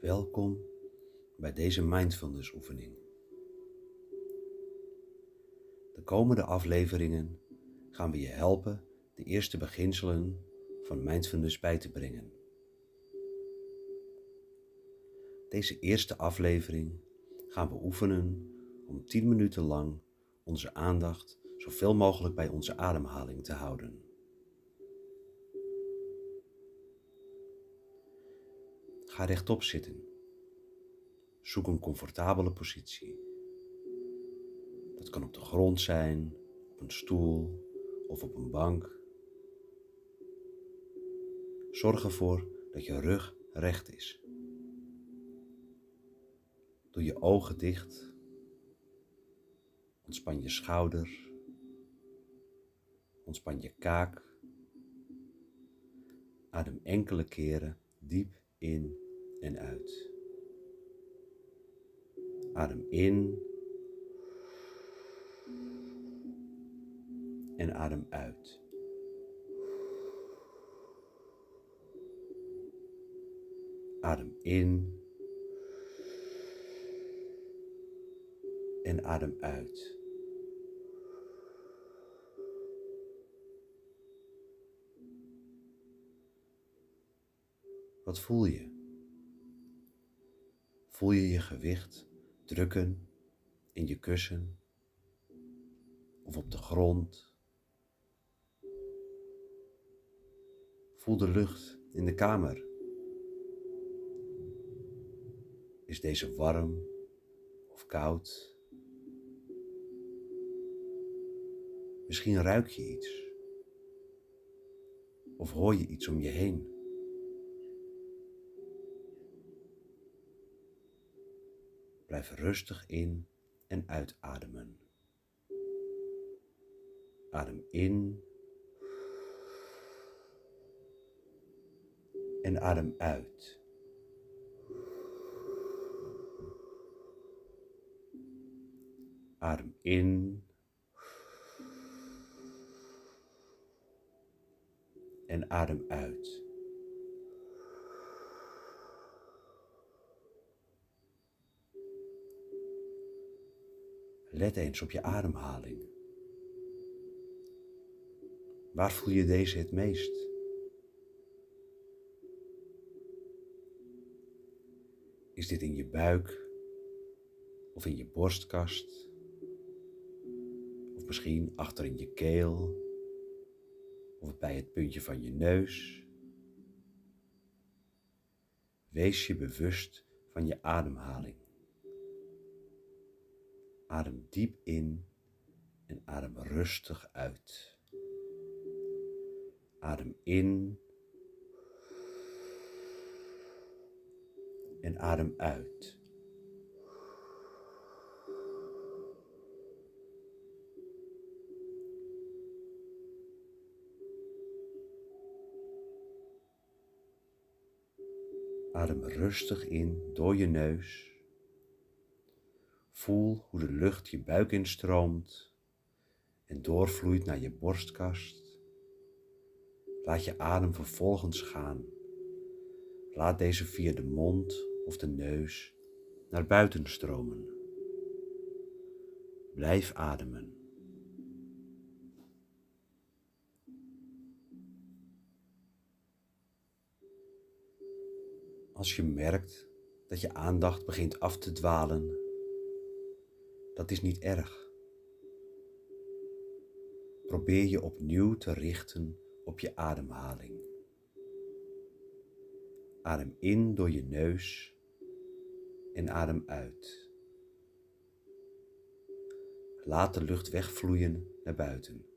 Welkom bij deze mindfulness oefening. De komende afleveringen gaan we je helpen de eerste beginselen van mindfulness bij te brengen. Deze eerste aflevering gaan we oefenen om 10 minuten lang onze aandacht zoveel mogelijk bij onze ademhaling te houden. Ga rechtop zitten. Zoek een comfortabele positie. Dat kan op de grond zijn, op een stoel of op een bank. Zorg ervoor dat je rug recht is. Doe je ogen dicht. Ontspan je schouder. Ontspan je kaak. Adem enkele keren diep in en uit. Adem in en adem uit. Adem in en adem uit. Wat voel je? Voel je je gewicht drukken in je kussen of op de grond? Voel de lucht in de kamer. Is deze warm of koud? Misschien ruik je iets. Of hoor je iets om je heen. Blijf rustig in en uitademen. Adem in en adem uit. Adem in en adem uit. Let eens op je ademhaling. Waar voel je deze het meest? Is dit in je buik of in je borstkast? Of misschien achter in je keel of bij het puntje van je neus? Wees je bewust van je ademhaling. Adem diep in en adem rustig uit. Adem in en adem uit. Adem rustig in door je neus Voel hoe de lucht je buik instroomt en doorvloeit naar je borstkast. Laat je adem vervolgens gaan. Laat deze via de mond of de neus naar buiten stromen. Blijf ademen. Als je merkt dat je aandacht begint af te dwalen dat is niet erg. Probeer je opnieuw te richten op je ademhaling. Adem in door je neus en adem uit. Laat de lucht wegvloeien naar buiten.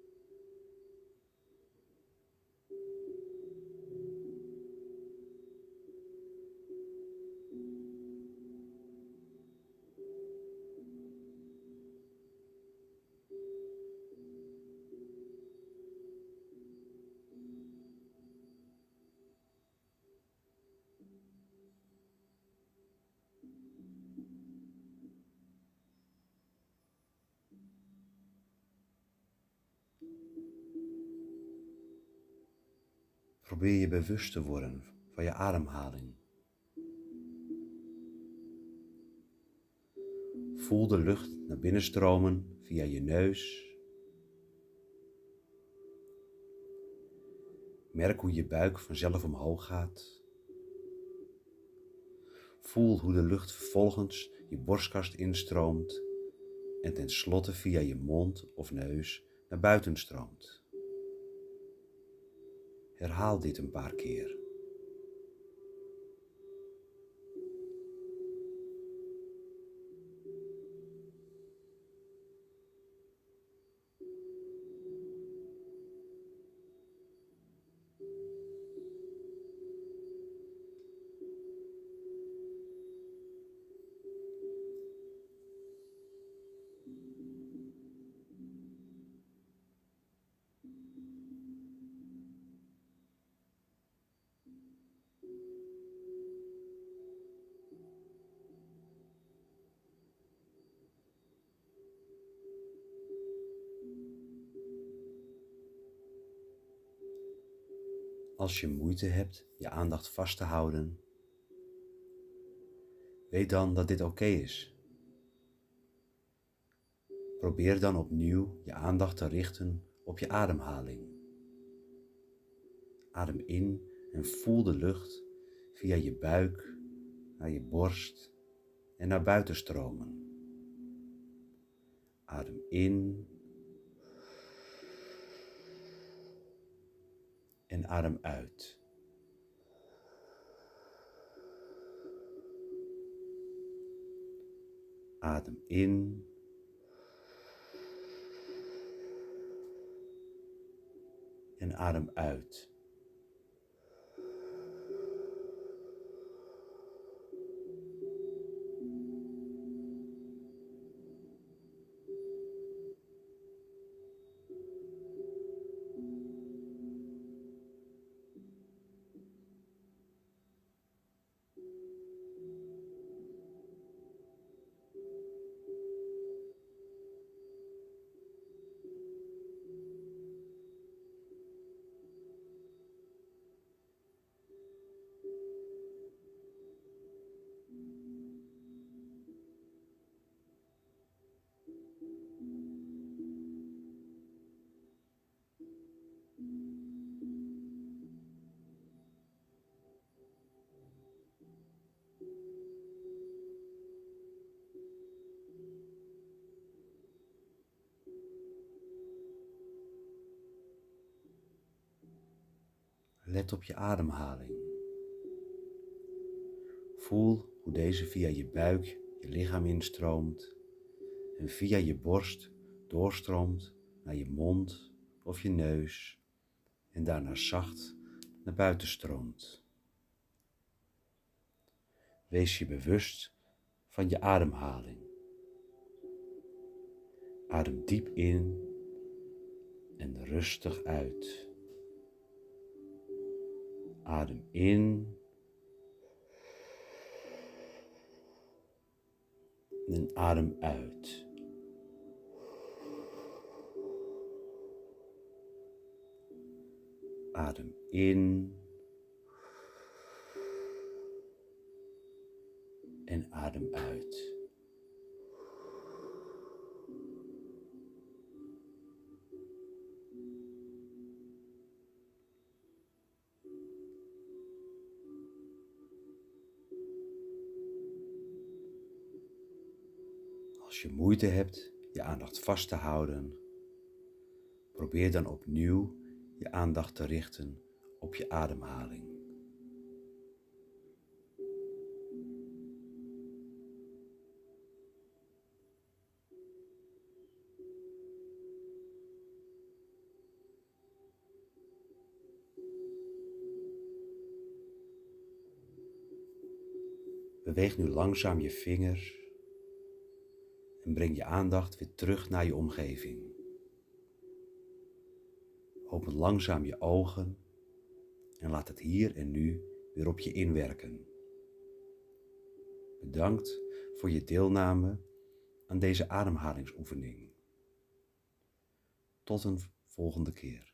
Probeer je bewust te worden van je ademhaling. Voel de lucht naar binnen stromen via je neus. Merk hoe je buik vanzelf omhoog gaat. Voel hoe de lucht vervolgens je borstkast instroomt en tenslotte via je mond of neus naar buiten stroomt. Herhaal dit een paar keer. Als je moeite hebt je aandacht vast te houden, weet dan dat dit oké is. Probeer dan opnieuw je aandacht te richten op je ademhaling. Adem in en voel de lucht via je buik naar je borst en naar buiten stromen. Adem in en adem uit. Adem in. En adem uit. Let op je ademhaling. Voel hoe deze via je buik je lichaam instroomt en via je borst doorstroomt naar je mond of je neus en daarna zacht naar buiten stroomt. Wees je bewust van je ademhaling. Adem diep in en rustig uit. Adem in. En adem uit. Adem in. En adem uit. Als je moeite hebt je aandacht vast te houden, probeer dan opnieuw je aandacht te richten op je ademhaling. Beweeg nu langzaam je vingers en breng je aandacht weer terug naar je omgeving. Open langzaam je ogen en laat het hier en nu weer op je inwerken. Bedankt voor je deelname aan deze ademhalingsoefening. Tot een volgende keer.